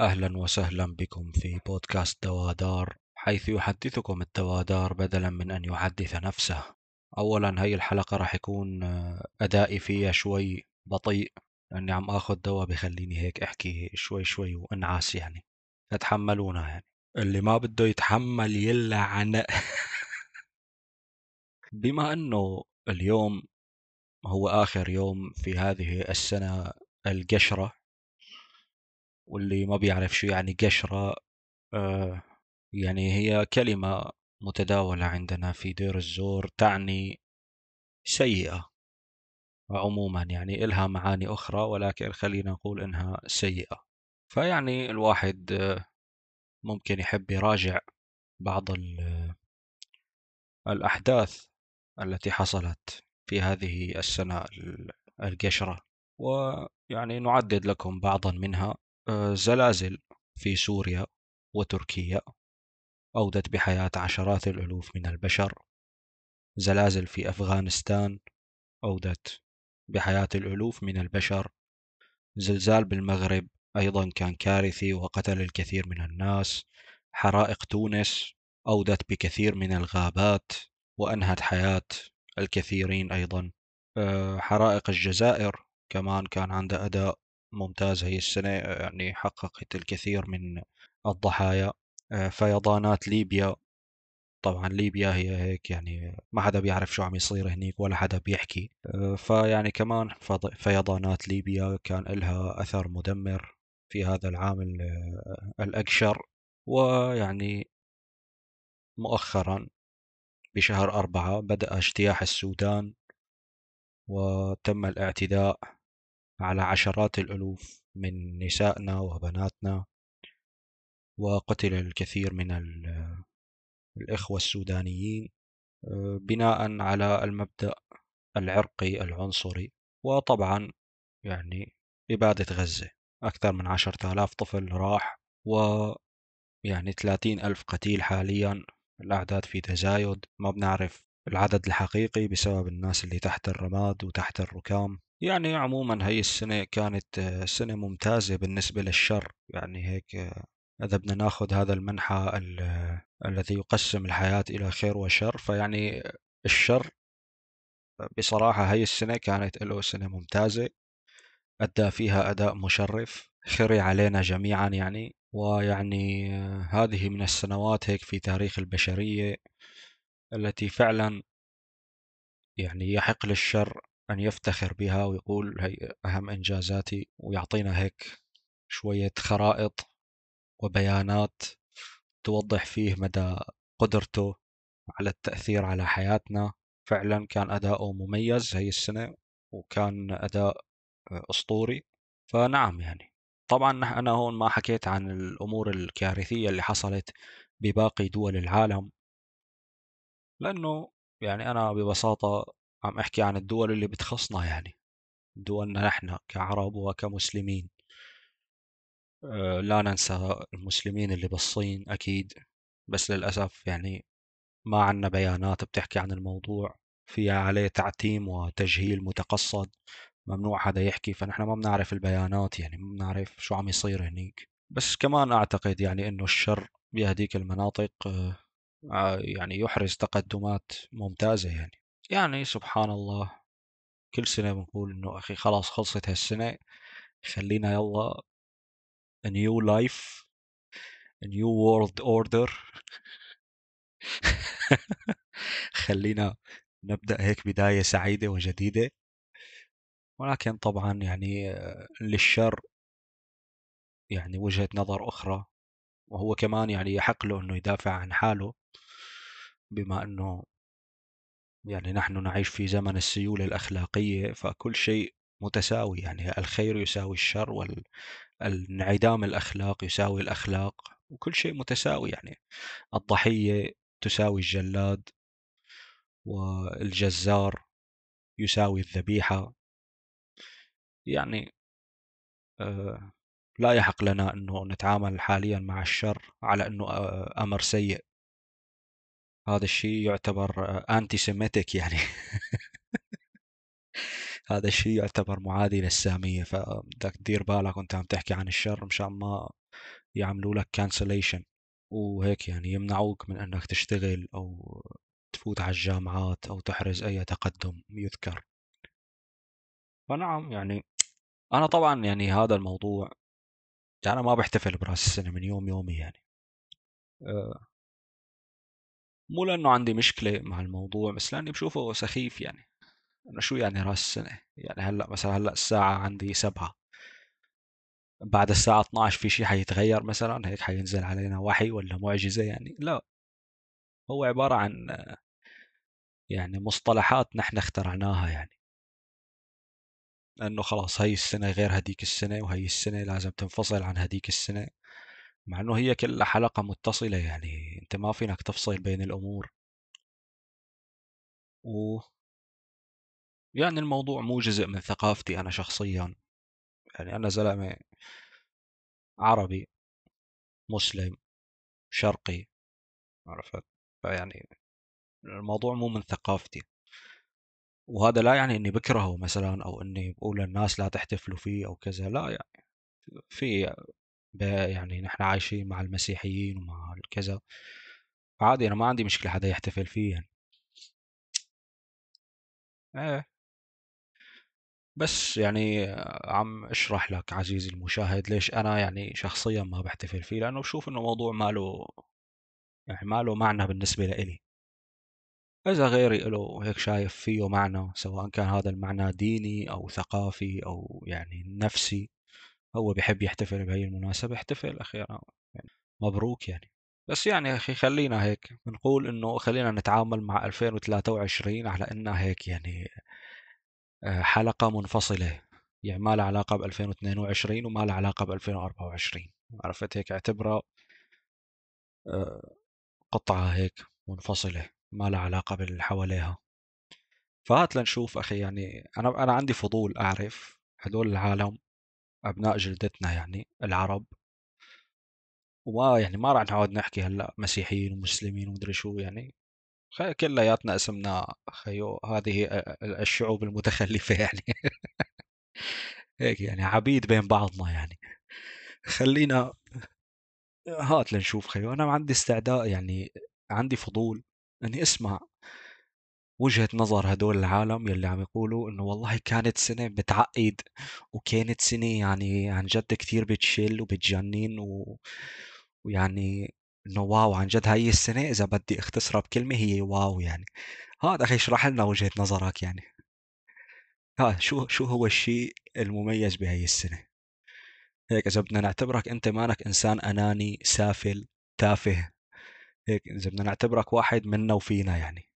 أهلا وسهلا بكم في بودكاست دوادار حيث يحدثكم الدوادار بدلا من أن يحدث نفسه. أولا هاي الحلقة راح يكون آه، أدائي فيها شوي بطيء لأني عم آخذ دواء بخليني هيك أحكي شوي شوي وانعاس يعني. فتحملونا يعني. اللي ما بده يتحمل يلعن بما أنه اليوم هو آخر يوم في هذه السنة القشرة واللي ما بيعرف شو يعني قشرة آه، يعني هي كلمة متداولة عندنا في دير الزور تعني سيئة عموما يعني إلها معاني أخرى ولكن خلينا نقول إنها سيئة. فيعني الواحد آه، ممكن يحب يراجع بعض الأحداث التي حصلت في هذه السنة القشرة. ويعني نعدد لكم بعضا منها. آه، زلازل في سوريا وتركيا أودت بحياة عشرات الألوف من البشر. زلازل في أفغانستان أودت بحياة الألوف من البشر. زلزال بالمغرب أيضا كان كارثي وقتل الكثير من الناس. حرائق تونس أودت بكثير من الغابات وأنهت حياة الكثيرين أيضا. آه، حرائق الجزائر كمان كان عنده أداء ممتاز هي السنة يعني حققت الكثير من الضحايا آه، فيضانات ليبيا. طبعا ليبيا هي هيك يعني ما حدا بيعرف شو عم يصير هنيك ولا حدا بيحكي. آه، فيعني كمان فيضانات ليبيا كان لها أثر مدمر في هذا العام الأقشر ويعني مؤخرا بشهر أربعة بدأ اجتياح السودان وتم الاعتداء على عشرات الألوف من نسائنا وبناتنا وقتل الكثير من الإخوة السودانيين آه، بناء على المبدأ العرقي العنصري وطبعا يعني إبادة غزة. أكثر من عشرة آلاف طفل راح و يعني ثلاثين ألف قتيل حاليا. الأعداد في تزايد ما بنعرف العدد الحقيقي بسبب الناس اللي تحت الرماد وتحت الركام. يعني عموما هي السنة كانت آه، سنة ممتازة بالنسبة للشر. يعني هيك آه، إذا بدنا ناخذ هذا المنحى الذي يقسم الحياة إلى خير وشر. فيعني الشر بصراحة هاي السنة كانت له سنة ممتازة أدى فيها أداء مشرف خري علينا جميعا يعني. ويعني هذه من السنوات هيك في تاريخ البشرية التي فعلا يعني يحق للشر أن يفتخر بها ويقول هي أهم إنجازاتي ويعطينا هيك شوية خرائط وبيانات توضح فيه مدى قدرته على التأثير على حياتنا. فعلا كان أداؤه مميز هي السنة وكان أداء أسطوري. فنعم يعني. طبعا أنا هون ما حكيت عن الأمور الكارثية اللي حصلت بباقي دول العالم لأنه يعني أنا ببساطة عم أحكي عن الدول اللي بتخصنا يعني دولنا نحن كعرب وكمسلمين. آه، لا ننسى المسلمين اللي بالصين أكيد بس للأسف يعني ما عنا بيانات بتحكي عن الموضوع. فيها عليه تعتيم وتجهيل متقصد ممنوع حدا يحكي فنحن ما بنعرف البيانات يعني ما بنعرف شو عم يصير هنيك. بس كمان أعتقد يعني إنه الشر بهديك المناطق آه، آه، يعني يحرز تقدمات ممتازة يعني. يعني سبحان الله. كل سنة بنقول إنه أخي خلاص خلصت هالسنة خلينا يلا a new life a new world order. خلينا نبدأ هيك بداية سعيدة وجديدة. ولكن طبعا يعني للشر يعني وجهة نظر أخرى. وهو كمان يعني يحق له أنه يدافع عن حاله بما أنه يعني نحن نعيش في زمن السيولة الأخلاقية فكل شيء متساوي. يعني الخير يساوي الشر والانعدام الأخلاق يساوي الأخلاق وكل شيء متساوي. يعني الضحية تساوي الجلاد والجزار يساوي الذبيحة. يعني آه، لا يحق لنا أنه نتعامل حاليا مع الشر على أنه آه، أمر سيء. هذا الشيء يعتبر أنتي سيميتك يعني. هذا الشيء يعتبر معادي للسامية فبدك تدير بالك وأنت عم تحكي عن الشر مشان ما يعملوا لك كانسليشن وهيك يعني يمنعوك من أنك تشتغل أو تفوت على الجامعات أو تحرز أي تقدم يذكر. فنعم يعني أنا طبعا يعني هذا الموضوع يعني أنا ما بحتفل برأس السنة من يوم يومي يعني. أه. مو لأنه عندي مشكلة مع الموضوع بس لأني بشوفه سخيف يعني. أنا شو يعني رأس السنة؟ يعني هلأ مثلا هلأ الساعة عندي سبعة. بعد الساعة 12 في شيء حيتغير مثلا؟ هيك حينزل علينا وحي ولا معجزة يعني؟ لا. هو عبارة عن يعني مصطلحات نحن اخترعناها يعني. إنه خلاص هاي السنة غير هديك السنة وهي السنة لازم تنفصل عن هديك السنة. مع إنه هي كلها حلقة متصلة يعني أنت ما فينك تفصل بين الأمور. و يعني الموضوع مو جزء من ثقافتي أنا شخصيا. يعني أنا زلمة عربي مسلم شرقي عرفت؟ فيعني الموضوع مو من ثقافتي. وهذا لا يعني إني بكرهه مثلا أو إني بقول للناس لا تحتفلوا فيه أو كذا لا يعني في يعني نحن عايشين مع المسيحيين ومع الكذا. عادي أنا ما عندي مشكلة حدا يحتفل فيه يعني. إيه بس يعني عم أشرح لك عزيزي المشاهد ليش أنا يعني شخصيا ما بحتفل فيه لأنه بشوف إنه موضوع ما له يعني ما له معنى بالنسبة لإلي. إذا غيري له هيك شايف فيه معنى سواء كان هذا المعنى ديني أو ثقافي أو يعني نفسي. هو بيحب يحتفل بهي المناسبة احتفل أخي أنا يعني مبروك يعني. بس يعني أخي خلينا هيك نقول إنه خلينا نتعامل مع 2023 على إنها هيك يعني آه، حلقة منفصلة. يعني ما لها علاقة ب 2022 وما لها علاقة ب 2024 عرفت هيك؟ اعتبرها آه، قطعة هيك منفصلة ما لها علاقة باللي حواليها. فهات لنشوف أخي يعني أنا أنا عندي فضول أعرف هدول العالم أبناء جلدتنا يعني العرب. وما يعني ما راح نقعد نحكي هلأ مسيحيين ومسلمين ومدري شو يعني. كلياتنا اسمنا خيو هذه الشعوب المتخلفة يعني. هيك يعني عبيد بين بعضنا يعني. خلينا هات لنشوف خيو. أنا عندي استعداد يعني عندي فضول إني أسمع وجهة نظر هدول العالم يلي عم يقولوا إنه والله كانت سنة بتعقد وكانت سنة يعني عن جد كثير بتشل وبتجنن و... ويعني إنه wow عن جد هاي السنة إذا بدي أختصرها بكلمة هي wow يعني. هذا أخي اشرح لنا وجهة نظرك يعني. ها شو شو هو الشيء المميز بهاي السنة؟ هيك إذا بدنا نعتبرك أنت مانك إنسان أناني سافل تافه هيك إذا بدنا نعتبرك واحد منا وفينا يعني.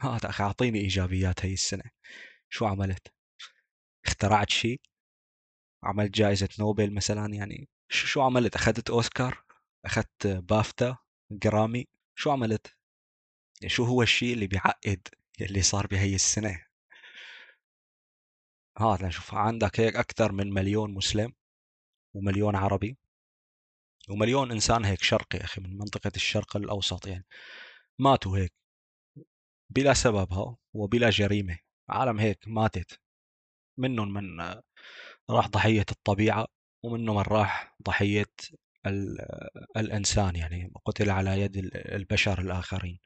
هات أخي أعطيني إيجابيات هاي السنة شو عملت؟ اخترعت شيء؟ عملت جائزة نوبل مثلا يعني شو عملت؟ أخذت أوسكار؟ أخذت بافتا؟ جرامي؟ شو عملت؟ يعني شو هو الشيء اللي بيعقد اللي صار بهي السنة؟ هات نشوف عندك هيك أكثر من مليون مسلم ومليون عربي ومليون إنسان هيك شرقي أخي من منطقة الشرق الأوسط يعني ماتوا هيك بلا سببها وبلا جريمة عالم هيك ماتت. منهم من راح ضحية الطبيعة ومنهم من راح ضحية الإنسان يعني قتل على يد البشر الآخرين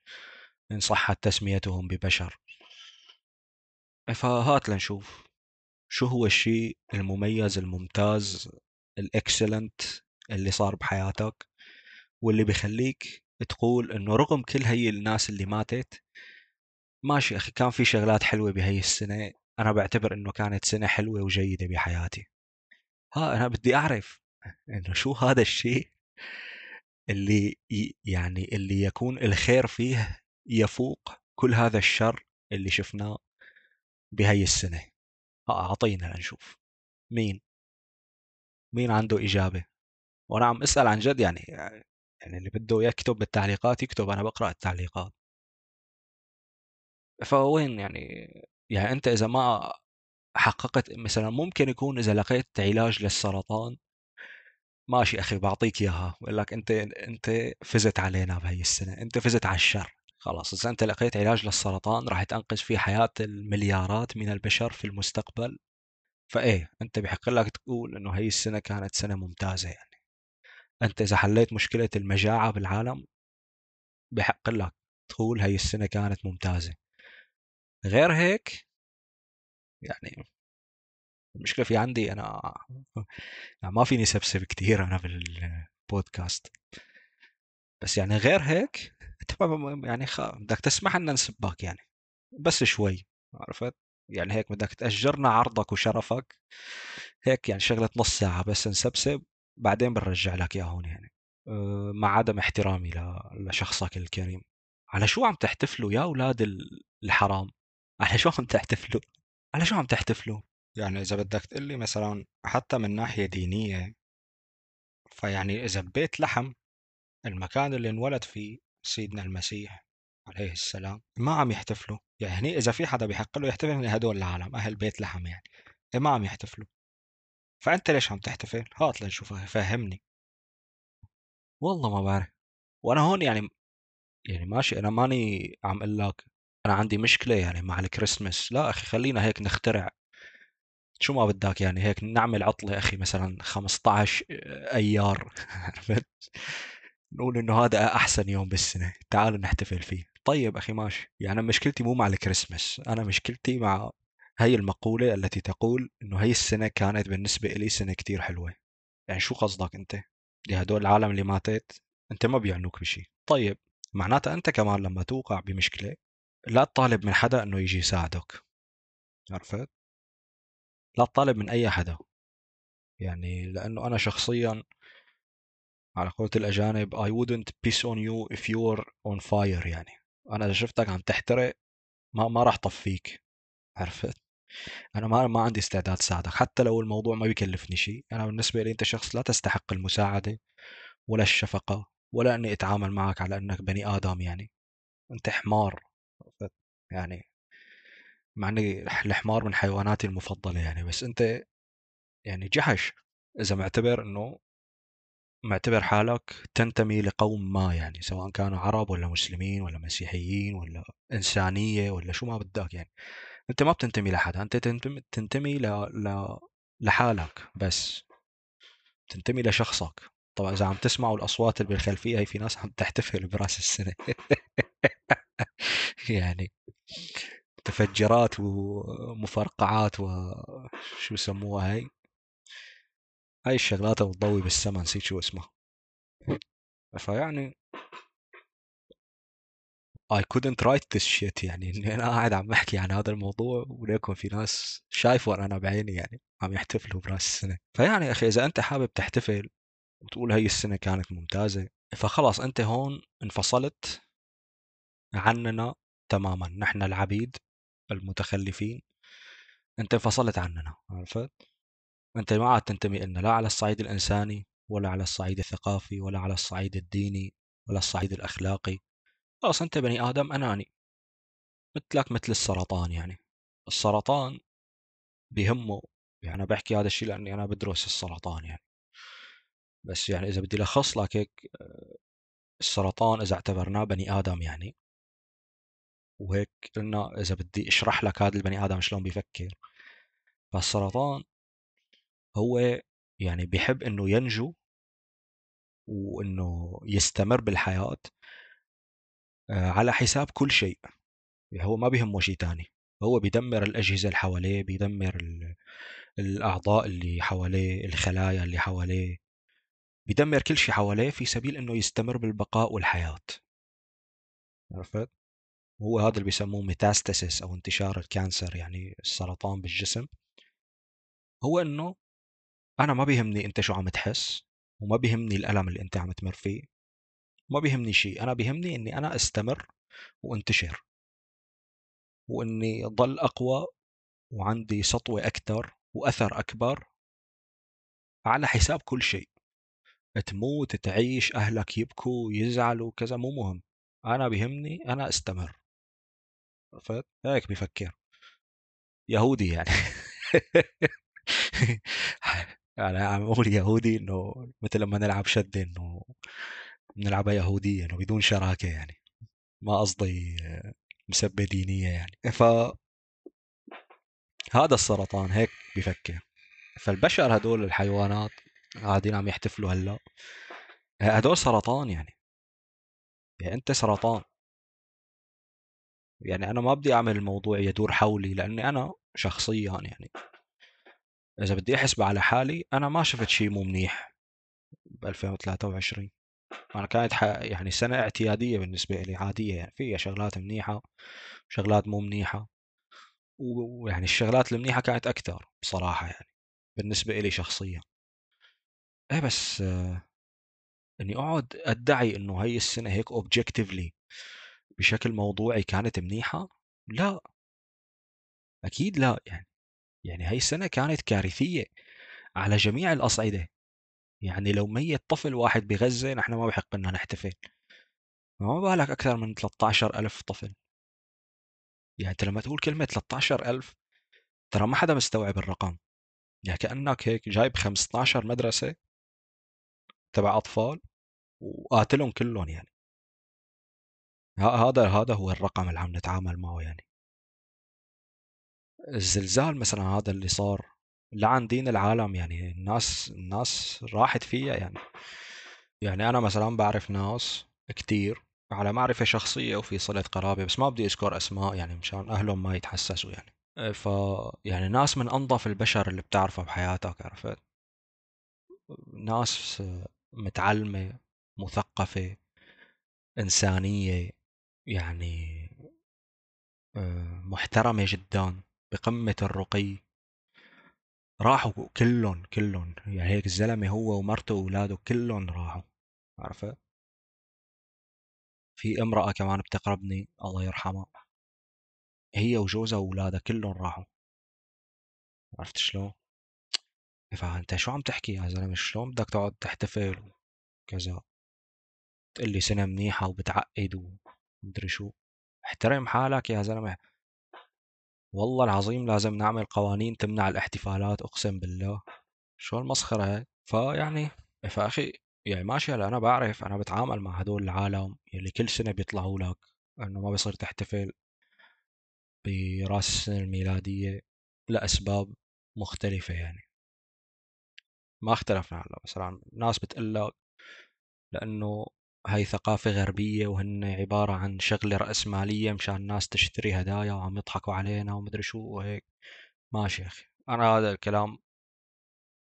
إن صحت تسميتهم ببشر. فهات لنشوف شو هو الشيء المميز الممتاز الإكسلنت اللي صار بحياتك واللي بيخليك تقول إنه رغم كل هي الناس اللي ماتت ماشي أخي كان في شغلات حلوة بهي السنة. أنا بعتبر إنه كانت سنة حلوة وجيدة بحياتي. ها أنا بدي أعرف إنه شو هذا الشيء اللي يعني اللي يكون الخير فيه يفوق كل هذا الشر اللي شفناه بهي السنة. ها أعطينا لنشوف. مين؟ مين عنده إجابة؟ وأنا عم أسأل عن جد يعني يعني اللي بده يكتب بالتعليقات يكتب أنا بقرأ التعليقات. فوين يعني؟ يعني أنت إذا ما حققت مثلا ممكن يكون إذا لقيت علاج للسرطان ماشي أخي بعطيك إياها بقول لك أنت أنت فزت علينا بهي السنة أنت فزت على الشر. خلاص إذا أنت لقيت علاج للسرطان راح تنقذ في حياة المليارات من البشر في المستقبل. فإيه أنت بحق لك تقول إنه هي السنة كانت سنة ممتازة يعني. أنت إذا حليت مشكلة المجاعة بالعالم بحق لك تقول هاي السنة كانت ممتازة. غير هيك يعني المشكلة في عندي أنا يعني ما فيني سبسب كثير أنا بالبودكاست. بس يعني غير هيك يعني خ... بدك تسمح لنا نسبك يعني بس شوي عرفت؟ يعني هيك بدك تأجرنا عرضك وشرفك هيك يعني شغلة نص ساعة بس نسبسب بعدين بنرجع لك اياهم يعني أه، مع عدم احترامي لشخصك الكريم. على شو عم تحتفلوا يا أولاد الحرام؟ على شو عم تحتفلوا؟ على شو عم تحتفلوا؟ يعني إذا بدك تقول لي مثلا حتى من ناحية دينية فيعني إذا ببيت لحم المكان اللي انولد فيه سيدنا المسيح عليه السلام ما عم يحتفلوا. يعني إذا في حدا بيحق له يحتفل من هدول العالم أهل بيت لحم يعني إيه ما عم يحتفلوا. فأنت ليش عم تحتفل؟ هات لنشوف فهمني. والله ما بعرف وأنا هون يعني يعني ماشي أنا ماني عم أقول لك أنا عندي مشكلة يعني مع الكريسماس. لا أخي خلينا هيك نخترع. شو ما بدك يعني هيك نعمل عطلة أخي مثلا 15 أيار. عرفت؟ نقول إنه هذا أحسن يوم بالسنة. تعالوا نحتفل فيه. طيب أخي ماشي. يعني مشكلتي مو مع الكريسماس. أنا مشكلتي مع هي المقولة التي تقول إنه هي السنة كانت بالنسبة لي سنة كتير حلوة. يعني شو قصدك أنت؟ لهدول العالم اللي ماتت أنت ما بيعنوك بشيء طيب معناتها أنت كمان لما توقع بمشكلة لا تطالب من حدا إنه يجي يساعدك. عرفت؟ لا تطالب من أي حدا. يعني لأنه أنا شخصيا على قولة الأجانب I wouldn't piss on you if you were on fire يعني. أنا إذا شفتك عم تحترق ما ما راح طفيك. عرفت؟ أنا ما ما عندي استعداد ساعدك. حتى لو الموضوع ما بيكلفني شيء أنا بالنسبة لي أنت شخص لا تستحق المساعدة ولا الشفقة ولا أني أتعامل معك على أنك بني آدم يعني. أنت حمار. يعني مع أني الحمار من حيواناتي المفضلة يعني بس أنت يعني جحش إذا معتبر أنه معتبر حالك تنتمي لقوم ما يعني سواء كانوا عرب ولا مسلمين ولا مسيحيين ولا إنسانية ولا شو ما بدك يعني. أنت ما بتنتمي لحدا أنت تنتمي, تنتمي ل... ل... لحالك بس تنتمي لشخصك. طبعا إذا عم تسمعوا الأصوات اللي بالخلفية هي في ناس عم تحتفل براس السنة. يعني تفجرات ومفرقعات وشو يسموها هاي؟ هاي الشغلات اللي بتضوي بالسما نسيت شو اسمها. فيعني I couldn't write this shit يعني إني أنا قاعد عم احكي عن هذا الموضوع وليكن في ناس شايفه أنا بعيني يعني عم يحتفلوا براس السنة. فيعني أخي إذا أنت حابب تحتفل وتقول هي السنة كانت ممتازة فخلاص أنت هون انفصلت عننا تماما. نحن العبيد المتخلفين. انت انفصلت عننا عرفت؟ انت ما عاد تنتمي لنا لا على الصعيد الإنساني ولا على الصعيد الثقافي ولا على الصعيد الديني ولا الصعيد الأخلاقي. خلاص أنت بني آدم أناني. مثلك مثل السرطان يعني. السرطان بهمه يعني أنا بحكي هذا الشيء لأني أنا بدرس السرطان يعني. بس يعني إذا بدي لخص لك هيك السرطان إذا اعتبرناه بني آدم يعني وهيك قلنا إذا بدي أشرح لك هذا البني آدم شلون بيفكر فالسرطان هو يعني بيحب إنه ينجو وإنه يستمر بالحياة آه، على حساب كل شيء. يعني هو ما بيهمه شيء تاني. هو بيدمر الأجهزة اللي حواليه بيدمر الأعضاء اللي حواليه الخلايا اللي حواليه. بيدمر كل شيء حواليه في سبيل إنه يستمر بالبقاء والحياة. عرفت؟ هو هذا اللي بيسموه metastasis أو انتشار ال cancer يعني السرطان بالجسم. هو إنه أنا ما بيهمني أنت شو عم تحس وما بيهمني الألم اللي أنت عم تمر فيه ما بيهمني شيء. أنا بيهمني إني أنا أستمر وأنتشر وإني ضل أقوى وعندي سطوة أكثر وأثر أكبر على حساب كل شيء. تموت تعيش أهلك يبكوا يزعلوا كذا مو مهم. أنا بيهمني أنا أستمر. عرفت هيك بفكر. يهودي يعني. يعني عم أقول يهودي إنه مثل لما نلعب شدة إنه بنلعبها يهودية إنه بدون شراكة يعني. ما قصدي مسبة دينية يعني. ف هذا السرطان هيك بفكر. فالبشر هدول الحيوانات قاعدين عم يحتفلوا هلأ. هدول سرطان يعني. يعني أنت سرطان. يعني أنا ما بدي أعمل الموضوع يدور حولي لأني أنا شخصيا يعني. إذا بدي أحسب على حالي أنا ما شفت شيء مو منيح ب 2023 أنا كانت يعني سنة اعتيادية بالنسبة لي عادية يعني فيها شغلات منيحة شغلات مو منيحة. ويعني الشغلات المنيحة كانت أكثر بصراحة يعني بالنسبة لي شخصيا. إيه بس آه إني أقعد أدعي إنه هاي السنة هيك objectively بشكل موضوعي كانت منيحة؟ لا. أكيد لا يعني يعني هاي السنة كانت كارثية على جميع الأصعدة. يعني لو ميت طفل واحد بغزة نحن ما بحق لنا نحتفل. ما بالك أكثر من 13 ألف طفل. يعني أنت لما تقول كلمة 13 ألف ترى ما حدا مستوعب الرقم. يعني كأنك هيك جايب 15 مدرسة تبع أطفال وقاتلهم كلهم يعني. هذا هذا هو الرقم اللي عم نتعامل معه يعني. الزلزال مثلا هذا اللي صار لعن دين العالم يعني الناس الناس راحت فيها يعني. يعني أنا مثلا بعرف ناس كتير على معرفة شخصية وفي صلة قرابة بس ما بدي أذكر أسماء يعني مشان أهلهم ما يتحسسوا يعني. ف يعني ناس من أنظف البشر اللي بتعرفها بحياتك عرفت؟ ناس متعلمة مثقفة إنسانية. يعني آه، محترمة جدا بقمة الرقي. راحوا كلهم كلهم. يعني هيك الزلمة هو ومرته وأولاده كلهم راحوا. عرفت؟ في امرأة كمان بتقربني الله يرحمها. هي وجوزها وأولادها كلهم راحوا. عرفت شلون؟ فأنت شو عم تحكي يا زلمة؟ شلون بدك تقعد تحتفل؟ وكذا تقول لي سنة منيحة وبتعقد ومدري شو. احترم حالك يا زلمة. والله العظيم لازم نعمل قوانين تمنع الاحتفالات اقسم بالله. شو المسخرة هاي فيعني فاخي يعني ماشي هلا أنا بعرف أنا بتعامل مع هدول العالم يلي كل سنة بيطلعوا لك إنه ما بصير تحتفل برأس السنة الميلادية لأسباب مختلفة يعني. ما اختلفنا هلا مثلا ناس بتقول لك لأنه هاي ثقافة غربية وهن عبارة عن شغلة رأسمالية مشان الناس تشتري هدايا وعم يضحكوا علينا ومدري شو وهيك. ماشي يا أخي. أنا هذا الكلام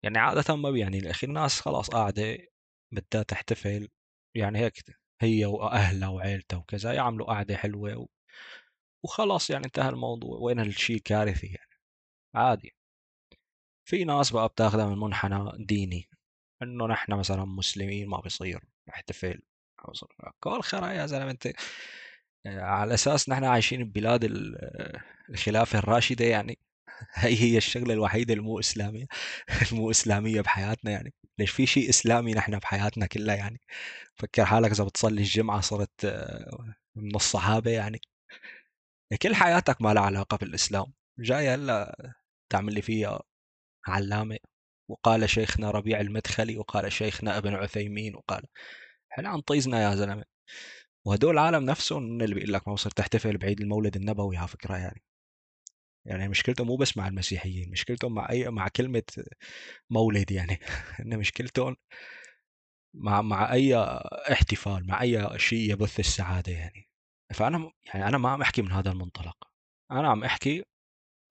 يعني عادة ما بيعني الأخي الناس خلاص قاعدة بدها تحتفل. يعني هيك هي وأهلها وعيلتها وكذا يعملوا قعدة حلوة و... وخلاص يعني انتهى الموضوع. وين هالشيء الكارثي يعني؟ عادي. في ناس بقى بتاخذها من منحنى ديني. إنه نحن مثلا مسلمين ما بصير نحتفل. كل خير يا زلمة أنت على أساس نحن عايشين ببلاد الخلافه الراشدة يعني هي هي الشغلة الوحيدة المو إسلامية المو إسلامية بحياتنا يعني. ليش في شيء إسلامي نحن بحياتنا كلها يعني؟ فكر حالك إذا بتصلي الجمعة صرت آه، من الصحابة يعني. كل حياتك ما لها علاقة بالإسلام. جاي هلأ تعمل لي فيها علامة وقال شيخنا ربيع المدخلي وقال شيخنا ابن عثيمين وقال إحنا عن طيزنا يا زلمة. وهدول العالم نفسهم اللي بيقول لك ما بصير تحتفل بعيد المولد النبوي على فكرة يعني. يعني مشكلتهم مو بس مع المسيحيين مشكلتهم مع أي مع كلمة مولد يعني. إن مشكلتهم مع مع أي احتفال مع أي شيء يبث السعادة يعني. فأنا يعني أنا ما عم أحكي من هذا المنطلق. أنا عم أحكي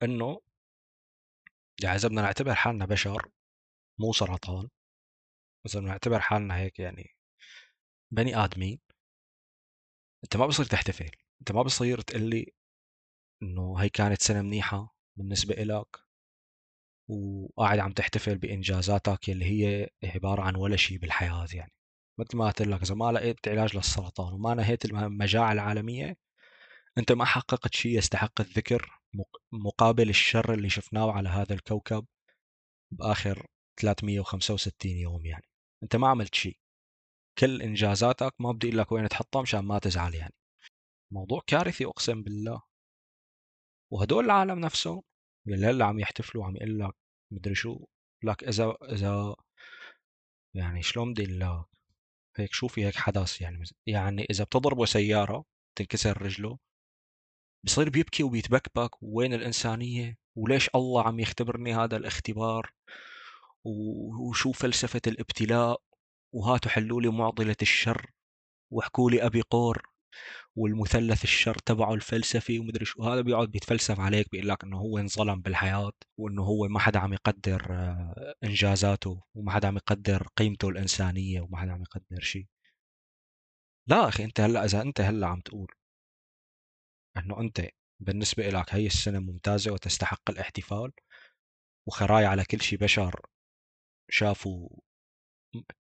إنه يعني إذا بدنا نعتبر حالنا بشر مو سرطان. إذا نعتبر حالنا هيك يعني بني آدمين أنت ما بصير تحتفل أنت ما بصير تقول لي إنه هي كانت سنة منيحة بالنسبة إلك وقاعد عم تحتفل بإنجازاتك اللي هي عبارة عن ولا شيء بالحياة يعني. مثل ما قلت لك إذا ما لقيت علاج للسرطان وما نهيت المجاعه العالمية أنت ما حققت شيء يستحق الذكر مقابل الشر اللي شفناه على هذا الكوكب بآخر 365 يوم يعني. أنت ما عملت شيء كل إنجازاتك ما بدي أقول لك وين تحطها مشان ما تزعل يعني. موضوع كارثي أقسم بالله. وهدول العالم نفسهم اللي هلأ عم يحتفلوا عم يقول لك مدري شو لك إذا إذا يعني شلون بدي لك؟ هيك شوفي هيك حدث يعني يعني إذا بتضربه سيارة تنكسر رجله بصير بيبكي وبيتبكبك وين الإنسانية؟ وليش الله عم يختبرني هذا الاختبار؟ وشو فلسفة الابتلاء؟ وهاتوا حلوا لي معضلة الشر واحكوا لي أبي قور والمثلث الشر تبعه الفلسفي ومدري شو. هذا بيقعد بيتفلسف عليك بيقول لك إنه هو انظلم بالحياة وإنه هو ما حدا عم يقدر آه، إنجازاته وما حدا عم يقدر قيمته الإنسانية وما حدا عم يقدر شيء لا أخي أنت هلأ إذا أنت هلأ عم تقول إنه أنت بالنسبة لك هي السنة ممتازة وتستحق الاحتفال وخراي على كل شيء بشر شافوا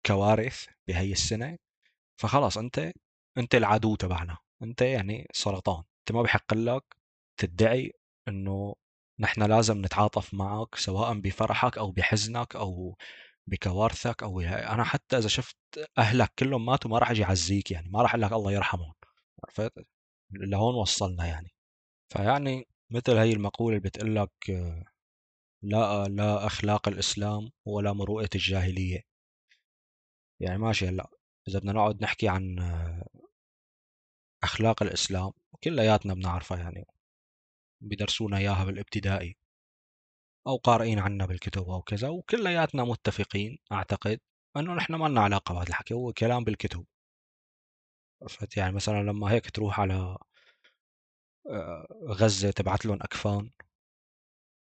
كوارث بهي السنة فخلاص أنت أنت العدو تبعنا أنت يعني سرطان أنت ما بحق لك تدعي إنه نحن لازم نتعاطف معك سواء بفرحك أو بحزنك أو بكوارثك أو أنا حتى إذا شفت أهلك كلهم ماتوا ما راح أجي أعزيك يعني ما راح أقول لك الله يرحمهم. عرفت؟ لهون وصلنا يعني. فيعني مثل هي المقولة اللي بتقول لك لا لا أخلاق الإسلام ولا مروءة الجاهلية. يعني ماشي هلأ. إذا بدنا نقعد نحكي عن أخلاق الإسلام كلياتنا بنعرفها يعني بدرسونا إياها بالإبتدائي أو قارئين عنها بالكتب أو كذا وكلياتنا متفقين أعتقد إنه نحن ما لنا علاقة بهذا الحكي هو كلام بالكتب. عرفت؟ يعني مثلا لما هيك تروح على آه، غزة تبعت لهم أكفان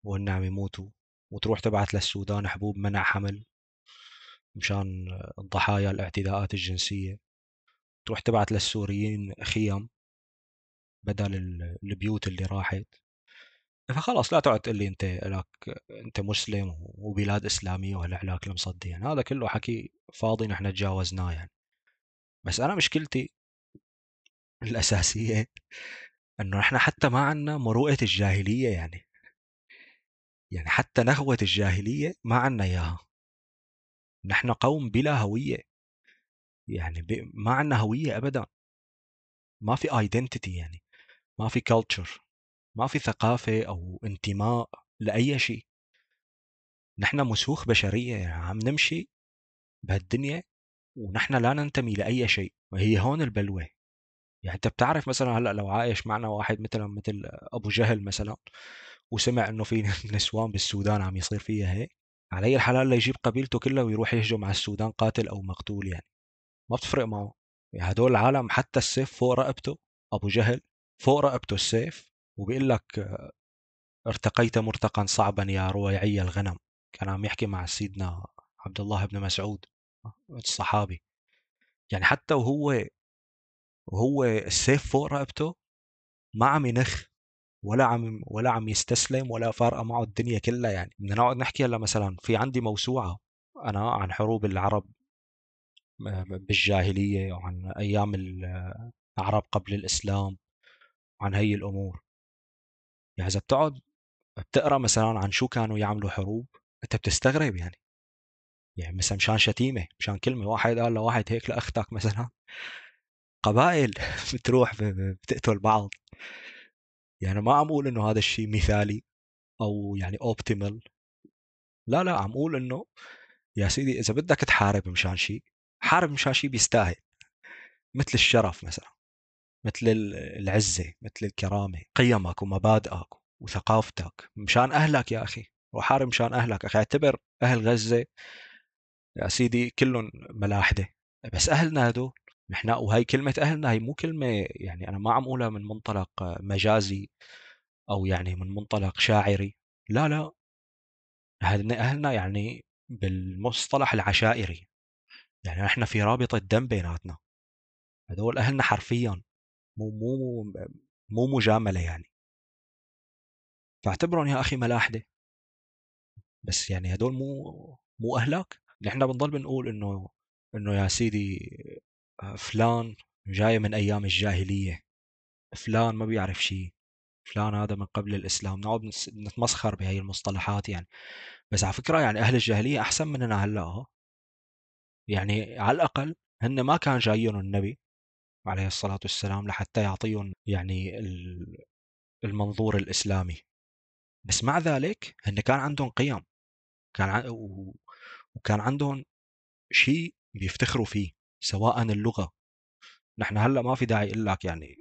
وهن عم يموتوا وتروح تبعت للسودان حبوب منع حمل. مشان الضحايا الاعتداءات الجنسية. تروح تبعت للسوريين خيم بدل البيوت اللي راحت. فخلاص لا تقعد تقول لي أنت لك أنت مسلم وبلاد إسلامية وهالعلاك المصدي يعني هذا كله حكي فاضي نحن تجاوزناه يعني. بس أنا مشكلتي الأساسية إنه نحن حتى ما عندنا مروءة الجاهلية يعني. يعني حتى نخوة الجاهلية ما عندنا إياها. نحن قوم بلا هوية. يعني ب... ما عندنا هوية ابدا. ما في identity يعني. ما في culture ما في ثقافة أو انتماء لأي شيء. نحن مسوخ بشرية. يعني عم نمشي بهالدنيا ونحن لا ننتمي لأي شيء. وهي هون البلوى يعني أنت بتعرف مثلا هلأ لو عايش معنا واحد مثلا مثل أبو جهل مثلا وسمع إنه في نسوان بالسودان عم يصير فيها هيك. علي الحلال ليجيب قبيلته كلها ويروح يهجم على السودان قاتل أو مقتول يعني. ما بتفرق معه. هدول العالم حتى السيف فوق رقبته أبو جهل فوق رقبته السيف وبيقول لك ارتقيت مرتقا صعبا يا رويعي الغنم. كان عم يحكي مع سيدنا عبد الله بن مسعود الصحابي. يعني حتى وهو وهو السيف فوق رقبته ما عم ينخ. ولا عم ولا عم يستسلم ولا فارقة معه الدنيا كلها يعني. بدنا نقعد نحكي هلا مثلا في عندي موسوعة أنا عن حروب العرب بالجاهلية وعن أيام العرب قبل الإسلام وعن هي الأمور. يعني إذا بتقعد بتقرأ مثلا عن شو كانوا يعملوا حروب أنت بتستغرب يعني. يعني مثلا مشان شتيمة مشان كلمة واحد قال لواحد هيك لأختك مثلا قبائل بتروح بتقتل بعض. يعني ما عم أقول إنه هذا الشيء مثالي أو يعني اوبتيمال لا لا عم أقول إنه يا سيدي إذا بدك تحارب مشان شيء حارب مشان شيء بيستاهل. مثل الشرف مثلا مثل العزة مثل الكرامة قيمك ومبادئك وثقافتك. مشان أهلك يا أخي وحارب مشان أهلك. أخي اعتبر أهل غزة يا سيدي كلهم ملاحدة. بس أهلنا هدول نحن وهي كلمة أهلنا هي مو كلمة يعني أنا ما عم أقولها من منطلق مجازي أو يعني من منطلق شاعري لا لا. أهلنا أهلنا يعني بالمصطلح العشائري. يعني نحن في رابطة دم بيناتنا. هذول أهلنا حرفيا مو مو مو مجاملة يعني. فاعتبرهم يا أخي ملاحدة. بس يعني هدول مو مو أهلك نحن بنضل بنقول إنه إنه يا سيدي فلان جاي من أيام الجاهلية فلان ما بيعرف شيء فلان هذا من قبل الإسلام. نقعد نتمسخر بهي المصطلحات يعني. بس على فكرة يعني أهل الجاهلية أحسن مننا هلأ يعني على الأقل هن ما كان جايهم النبي عليه الصلاة والسلام لحتى يعطيهم يعني المنظور الإسلامي. بس مع ذلك هن كان عندهم قيم. كان. وكان عندهم شيء بيفتخروا فيه. سواء اللغة. نحن هلأ ما في داعي أقول لك يعني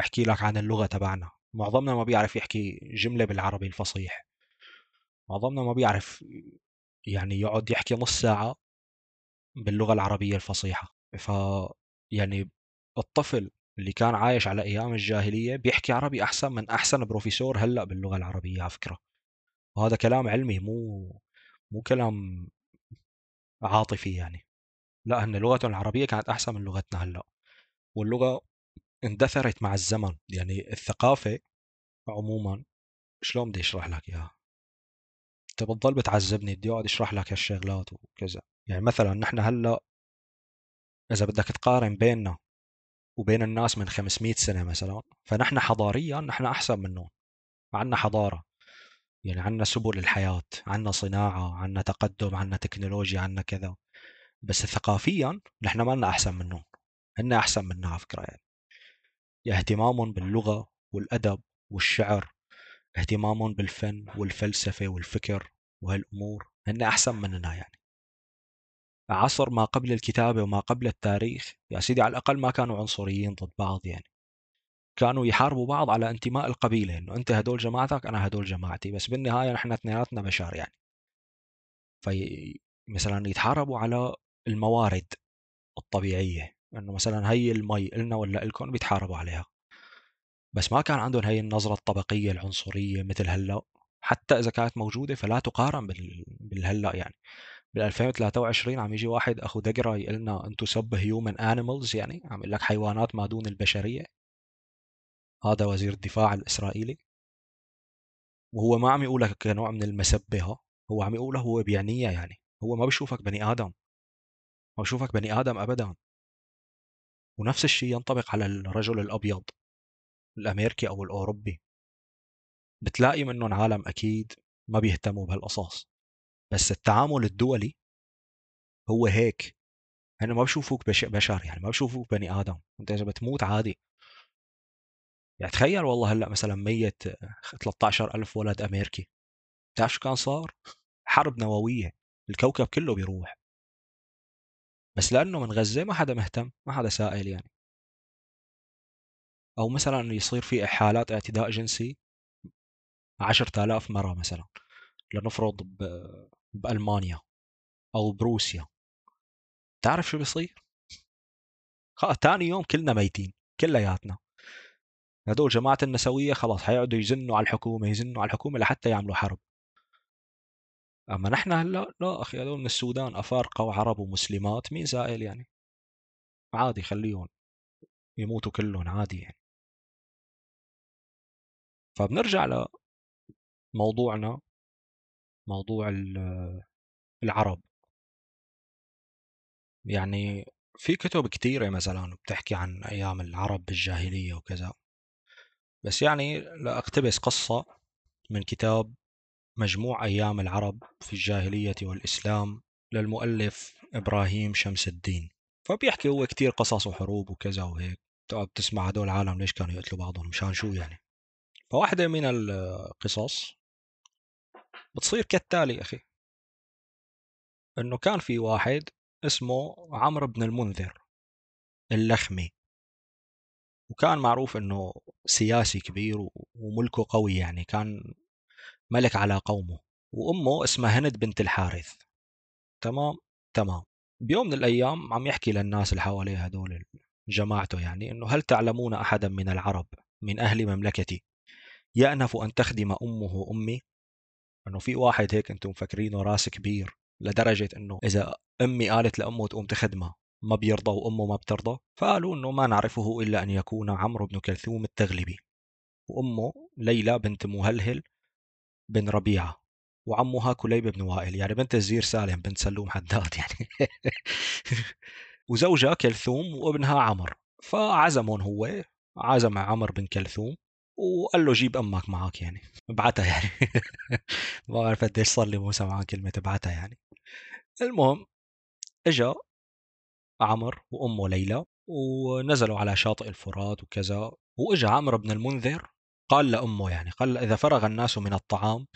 أحكي لك عن اللغة تبعنا. معظمنا ما بيعرف يحكي جملة بالعربي الفصيح. معظمنا ما بيعرف يعني يقعد يحكي نص ساعة باللغة العربية الفصيحة. ف يعني الطفل اللي كان عايش على أيام الجاهلية بيحكي عربي أحسن من أحسن بروفيسور هلأ باللغة العربية على فكرة. وهذا كلام علمي مو مو كلام عاطفي يعني. لا إن لغتهم العربية كانت أحسن من لغتنا هلأ. واللغة اندثرت مع الزمن. يعني الثقافة عموما شلون بدي أشرح لك إياها؟ أنت بتضل بتعذبني بدي أقعد أشرح لك هالشغلات وكذا. يعني مثلا نحن هلأ إذا بدك تقارن بيننا وبين الناس من 500 سنة مثلا فنحن حضاريا نحن أحسن منهم. عندنا حضارة. يعني عندنا سبل الحياة عندنا صناعة عندنا تقدم عندنا تكنولوجيا عندنا كذا. بس ثقافيا نحن ما لنا أحسن منهم. هن أحسن منا على فكرة يعني. اهتمامهم باللغة والأدب والشعر اهتمامهم بالفن والفلسفة والفكر وهالأمور هن أحسن مننا يعني. عصر ما قبل الكتابة وما قبل التاريخ يا سيدي على الأقل ما كانوا عنصريين ضد بعض يعني. كانوا يحاربوا بعض على انتماء القبيلة إنه أنت هدول جماعتك أنا هدول جماعتي بس بالنهاية نحن اثنيناتنا بشر يعني. في مثلا يتحاربوا على الموارد الطبيعية إنه مثلا هي المي إلنا ولا إلكم بيتحاربوا عليها. بس ما كان عندهم هي النظرة الطبقية العنصرية مثل هلأ. حتى إذا كانت موجودة فلا تقارن بال... بالهلأ يعني. بال 2023 عم يجي واحد أخو دقرة يقول لنا أنتم sub-human animals يعني عم يقول لك حيوانات ما دون البشرية. هذا وزير الدفاع الإسرائيلي. وهو ما عم يقولك كنوع من المسبة هو عم يقوله هو بيعنيها يعني. هو ما بيشوفك بني آدم. ما بيشوفك بني آدم أبدا. ونفس الشيء ينطبق على الرجل الأبيض الأمريكي أو الأوروبي. بتلاقي منهم عالم أكيد ما بيهتموا بهالقصص بس التعامل الدولي هو هيك. هن ما بشوفوك بشر يعني ما بشوفوك بني آدم. أنت إذا بتموت عادي. يعني تخيل والله هلأ مثلا ميت 13 ألف ولد أمريكي. بتعرف شو كان صار؟ حرب نووية. الكوكب كله بيروح. بس لأنه من غزة ما حدا مهتم ما حدا سائل يعني. أو مثلا إنه يصير في حالات اعتداء جنسي عشرة آلاف مرة مثلا لنفرض بألمانيا أو بروسيا. تعرف شو بيصير؟ تاني يوم كلنا ميتين كلياتنا هدول جماعة النسوية خلاص حيقعدوا يزنوا على الحكومة يزنوا على الحكومة لحتى يعملوا حرب. أما نحن هلأ لا أخي هذول من السودان أفارقة وعرب ومسلمات مين سائل يعني؟ عادي خليهم يموتوا كلهم عادي يعني. فبنرجع لموضوعنا موضوع العرب. يعني في كتب كثيرة مثلا بتحكي عن أيام العرب بالجاهلية وكذا. بس يعني لأقتبس قصة من كتاب مجموع أيام العرب في الجاهلية والإسلام للمؤلف إبراهيم شمس الدين. فبيحكي هو كتير قصص وحروب وكذا وهيك. تقعد تسمع هدول العالم ليش كانوا يقتلوا بعضهم؟ مشان شو يعني؟ فواحدة من القصص بتصير كالتالي أخي. إنه كان في واحد اسمه عمرو بن المنذر اللخمي. وكان معروف إنه سياسي كبير وملكه قوي يعني. كان ملك على قومه وأمه اسمها هند بنت الحارث. تمام؟ تمام. بيوم من الأيام عم يحكي للناس اللي حواليه هدول جماعته يعني أنه هل تعلمون أحدا من العرب من أهل مملكتي؟ يأنف أن تخدم أمه أمي أنه في واحد هيك أنتم مفكرينه راس كبير لدرجة أنه إذا أمي قالت لأمه تقوم تخدمه ما بيرضى وأمه ما بترضى؟ فقالوا أنه ما نعرفه إلا أن يكون عمرو بن كلثوم التغلبي. وأمه ليلى بنت مهلهل بن ربيعة وعمها كليب بن وائل. يعني بنت الزير سالم بنت سلوم حداد يعني. وزوجها كلثوم وابنها عمر. فعزمهم هو عزم عمر بن كلثوم وقال له جيب أمك معك يعني. ابعتها يعني. ما بعرف قديش صار لي موسى معاه كلمة ابعتها يعني. المهم إجا عمر وأمه ليلى ونزلوا على شاطئ الفرات وكذا. وإجا عمرو بن المنذر قال لأمه يعني قال إذا فرغ الناس من الطعام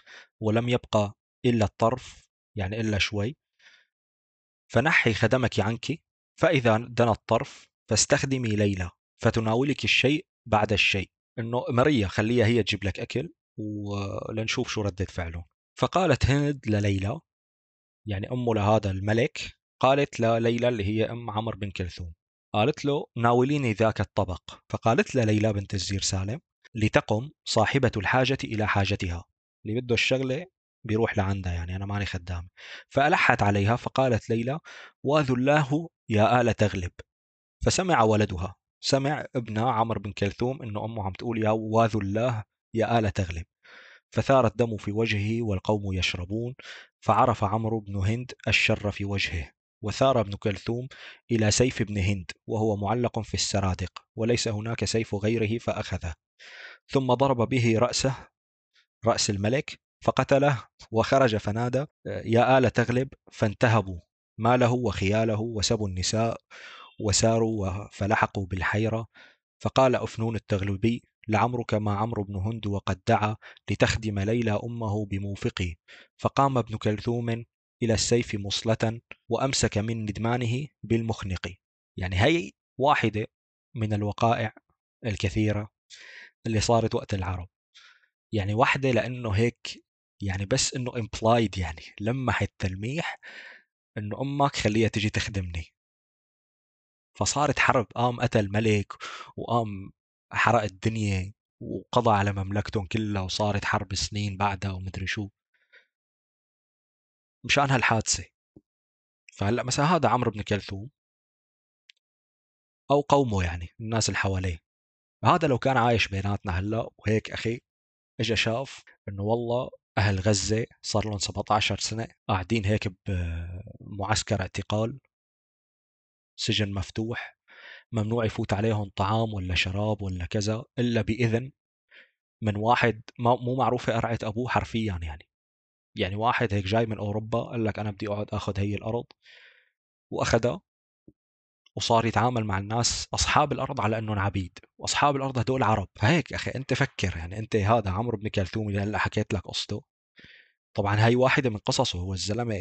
ولم يبقى إلا الطرف يعني إلا شوي فنحي خدمك عنك فإذا دنا الطرف فاستخدمي ليلى فتناولك الشيء بعد الشيء. إنه مرية خليها هي تجيب لك أكل ولنشوف شو ردة فعله. فقالت هند لليلى يعني أمه لهذا الملك وقالت لليلى اللي هي أم عمرو بن كلثوم قالت له ناوليني ذاك الطبق. فقالت له ليلى بنت الزير سالم لتقم صاحبة الحاجة إلى حاجتها. اللي بده الشغلة بيروح لعندها يعني أنا ماني خدام فألحت عليها فقالت ليلى واذلاه يا آل تغلب فسمع ولدها. سمع ابنها عمرو بن كلثوم إنه أمه عم تقول يا وأذ الله يا آل تغلب. فثار الدم في وجهه والقوم يشربون. فعرف عمرو بن هند الشر في وجهه. وثار ابن كلثوم إلى سيف ابن هند وهو معلق في السرادق وليس هناك سيف غيره فأخذه. ثم ضرب به رأسه رأس الملك فقتله وخرج فنادى يا آل تغلب فانتهبوا ماله وخياله وسبوا النساء وساروا فلحقوا بالحيرة. فقال أفنون التغلبي لعمرك ما عمرو بن هند وقد دعا لتخدم ليلى أمه بموفقي فقام ابن كلثوم إلى السيف مصلة وأمسك من ندمانه بالمخنق. يعني هي واحدة من الوقائع الكثيرة. اللي صارت وقت العرب. يعني واحدة لأنه هيك يعني بس إنه implied يعني لمح التلميح إنه أمك خليها تجي تخدمني. فصارت حرب قام قتل ملك وقام حرق الدنيا وقضى على مملكتهم كلها وصارت حرب سنين بعدها ومدري شو. مشان هالحادثة. فهلأ مثلا هذا عمرو بن كلثوم أو قومه يعني الناس اللي حواليه. هذا لو كان عايش بيناتنا هلأ وهيك أخي اجى شاف إنه والله أهل غزة صار لهم 17 سنة قاعدين هيك بمعسكر اعتقال سجن مفتوح ممنوع يفوت عليهم طعام ولا شراب ولا كذا إلا بإذن من واحد ما مو معروفة قرعة أبوه حرفيا يعني. يعني واحد هيك جاي من أوروبا قال لك أنا بدي أقعد آخذ هي الأرض وأخذها وصار يتعامل مع الناس أصحاب الأرض على انهم عبيد. وأصحاب الأرض هدول عرب. فهيك أخي أنت فكر يعني أنت هذا عمرو بن كلثوم اللي هلأ حكيت لك قصته. طبعا هاي واحدة من قصصه هو الزلمة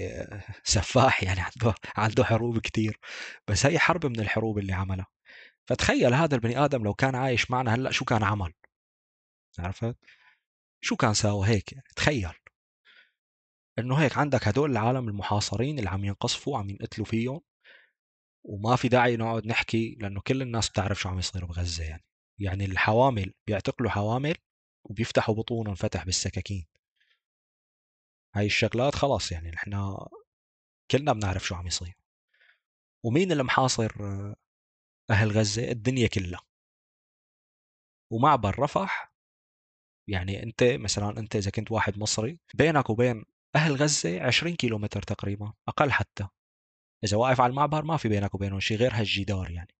سفاح يعني عنده عنده حروب كتير. بس هي حرب من الحروب اللي عملها. فتخيل هذا البني آدم لو كان عايش معنا هلأ شو كان عمل؟ عرفت؟ شو كان ساوى هيك؟ تخيل. إنه هيك عندك هدول العالم المحاصرين اللي عم ينقصفوا عم ينقتلوا فيهم. وما في داعي نقعد نحكي لأنه كل الناس بتعرف شو عم يصير بغزة يعني. يعني الحوامل بيعتقلوا حوامل وبيفتحوا بطونهم فتح بالسكاكين. هاي الشغلات خلاص يعني نحن كلنا بنعرف شو عم يصير. ومين اللي محاصر أهل غزة؟ الدنيا كلها. ومعبر رفح يعني أنت مثلا أنت إذا كنت واحد مصري بينك وبين أهل غزة 20 كيلومتر تقريبا أقل حتى. إذا واقف على المعبر ما في بينك وبينهم شيء غير هالجدار يعني.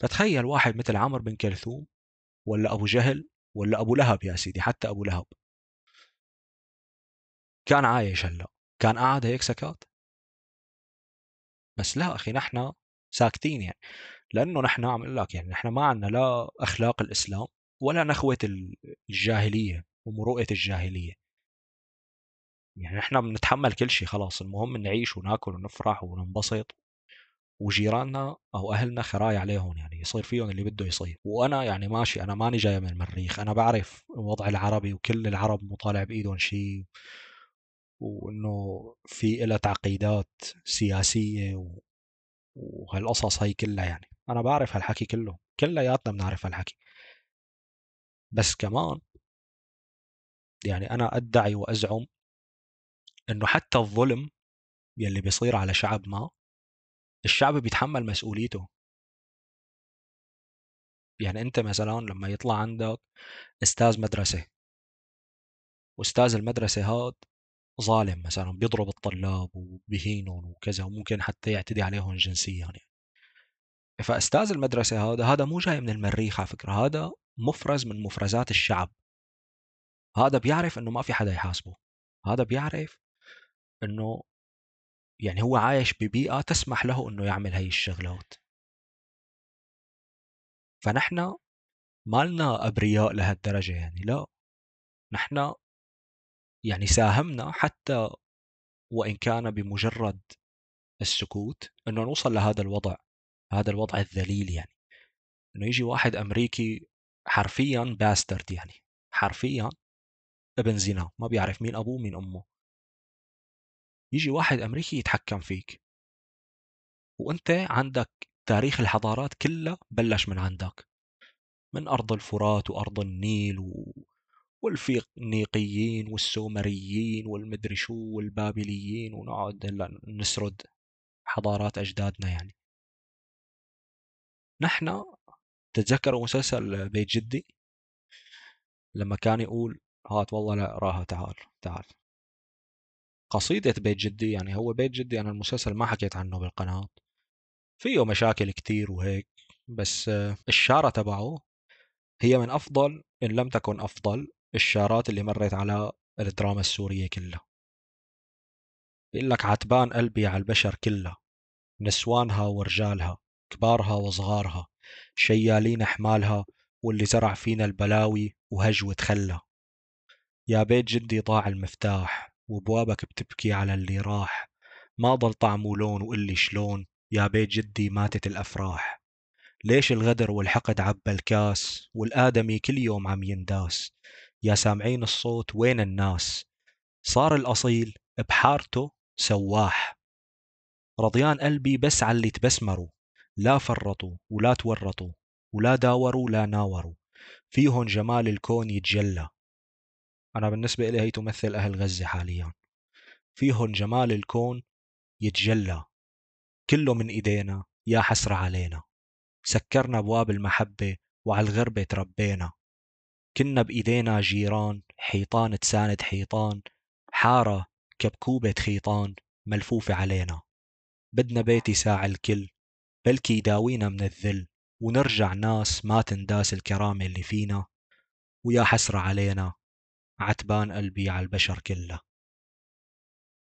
فتخيل واحد مثل عمرو بن كلثوم ولا أبو جهل ولا أبو لهب يا سيدي حتى أبو لهب. كان عايش هلأ. كان قاعد هيك سكات. بس لا أخي نحن ساكتين يعني. لأنه نحن عم أقول لك يعني نحن ما عندنا لا أخلاق الإسلام ولا نخوة الجاهلية ومروءة الجاهلية. يعني نحن بنتحمل كل شيء خلاص المهم نعيش وناكل ونفرح وننبسط وجيراننا أو أهلنا خراي عليهم يعني يصير فيهم اللي بده يصير. وأنا يعني ماشي أنا ماني جاي من المريخ أنا بعرف الوضع العربي وكل العرب مطالع بإيدهم شيء وإنه في لها تعقيدات سياسية و... وهالقصص هي كلها يعني. أنا بعرف هالحكي كله كلياتنا بنعرف هالحكي. بس كمان يعني أنا أدعي وأزعم إنه حتى الظلم يلي بيصير على شعب ما الشعب بيتحمل مسؤوليته. يعني أنت مثلا لما يطلع عندك أستاذ مدرسة وأستاذ المدرسة هاد ظالم مثلا بيضرب الطلاب وبهينهم وكذا وممكن حتى يعتدي عليهم جنسيا يعني. فأستاذ المدرسة هذا هذا مو جاي من المريخ على فكرة هذا مفرز من مفرزات الشعب. هذا بيعرف إنه ما في حدا يحاسبه. هذا بيعرف إنه يعني هو عايش ببيئة تسمح له إنه يعمل هاي الشغلات. فنحن ما لنا أبرياء لهالدرجة يعني لا. نحن يعني ساهمنا حتى وإن كان بمجرد السكوت إنه نوصل لهذا الوضع هذا الوضع الذليل يعني. إنه يجي واحد أمريكي حرفيا باسترد يعني حرفيا ابن زنا ما بيعرف مين أبوه مين أمه. يجي واحد أمريكي يتحكم فيك. وأنت عندك تاريخ الحضارات كله بلش من عندك. من أرض الفرات وأرض النيل و... والفينيقيين والسومريين والمدري شو والبابليين ونقعد نسرد حضارات أجدادنا يعني. نحن تتذكروا مسلسل بيت جدي؟ لما كان يقول هات والله لا راها تعال تعال. قصيدة بيت جدي يعني هو بيت جدي أنا المسلسل ما حكيت عنه بالقناة. فيه مشاكل كتير وهيك بس الشارة تبعه هي من أفضل إن لم تكن أفضل الشارات اللي مريت على الدراما السورية كلها. بيقول لك عتبان قلبي على البشر كلها نسوانها ورجالها كبارها وصغارها شيالين حمالها واللي زرع فينا البلاوي وهج خلى يا بيت جدي ضاع المفتاح وبوابك بتبكي على اللي راح. ما ضل طعم ولون وقلي شلون يا بيت جدي ماتت الأفراح. ليش الغدر والحقد عبى الكاس والآدمي كل يوم عم ينداس؟ يا سامعين الصوت وين الناس؟ صار الأصيل بحارته سواح. رضيان قلبي بس على اللي تبسمروا. لا فرطوا ولا تورطوا ولا داوروا لا ناوروا. فيهن جمال الكون يتجلى. أنا بالنسبة إلي هي تمثل أهل غزة حاليا. فيهن جمال الكون يتجلى. كله من إيدينا يا حسرة علينا. سكرنا أبواب المحبة وعلى الغربة تربينا. كنا بإيدينا جيران حيطان تساند حيطان. حارة كبكوبة خيطان ملفوفة علينا. بدنا بيت يساع الكل بلكي يداوينا من الذل. ونرجع ناس ما تنداس الكرامة اللي فينا. ويا حسرة علينا. عتبان قلبي على البشر كله.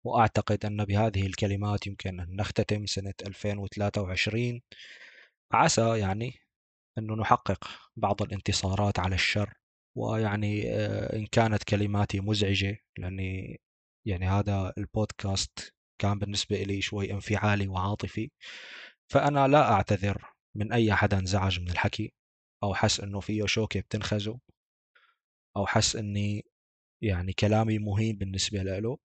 وأعتقد أن بهذه الكلمات يمكن أن نختتم سنة 2023 عسى يعني أنه نحقق بعض الانتصارات على الشر. ويعني آه، إن كانت كلماتي مزعجة لأني يعني هذا البودكاست كان بالنسبة لي شوي انفعالي وعاطفي. فأنا لا أعتذر من أي حدا انزعج من الحكي. أو حس أنه فيه شوكة بتنخزه أو حس أني يعني كلامي مهين بالنسبة له.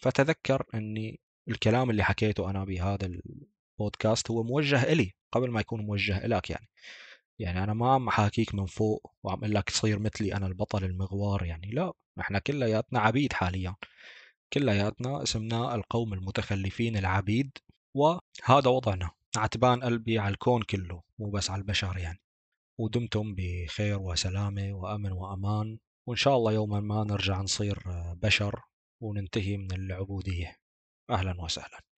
فتذكر أني الكلام اللي حكيته أنا بهذا البودكاست هو موجه إلي قبل ما يكون موجه إلك يعني. يعني أنا ما عم حاكيك من فوق وعم لك تصير مثلي أنا البطل المغوار يعني لا إحنا كلياتنا عبيد حاليا. كلياتنا اسمنا القوم المتخلفين العبيد وهذا وضعنا. عتبان قلبي على الكون كله مو بس على البشر يعني. ودمتم بخير وسلامة وأمن وأمان. وإن شاء الله يوما ما نرجع نصير بشر وننتهي من العبودية. أهلا وسهلا.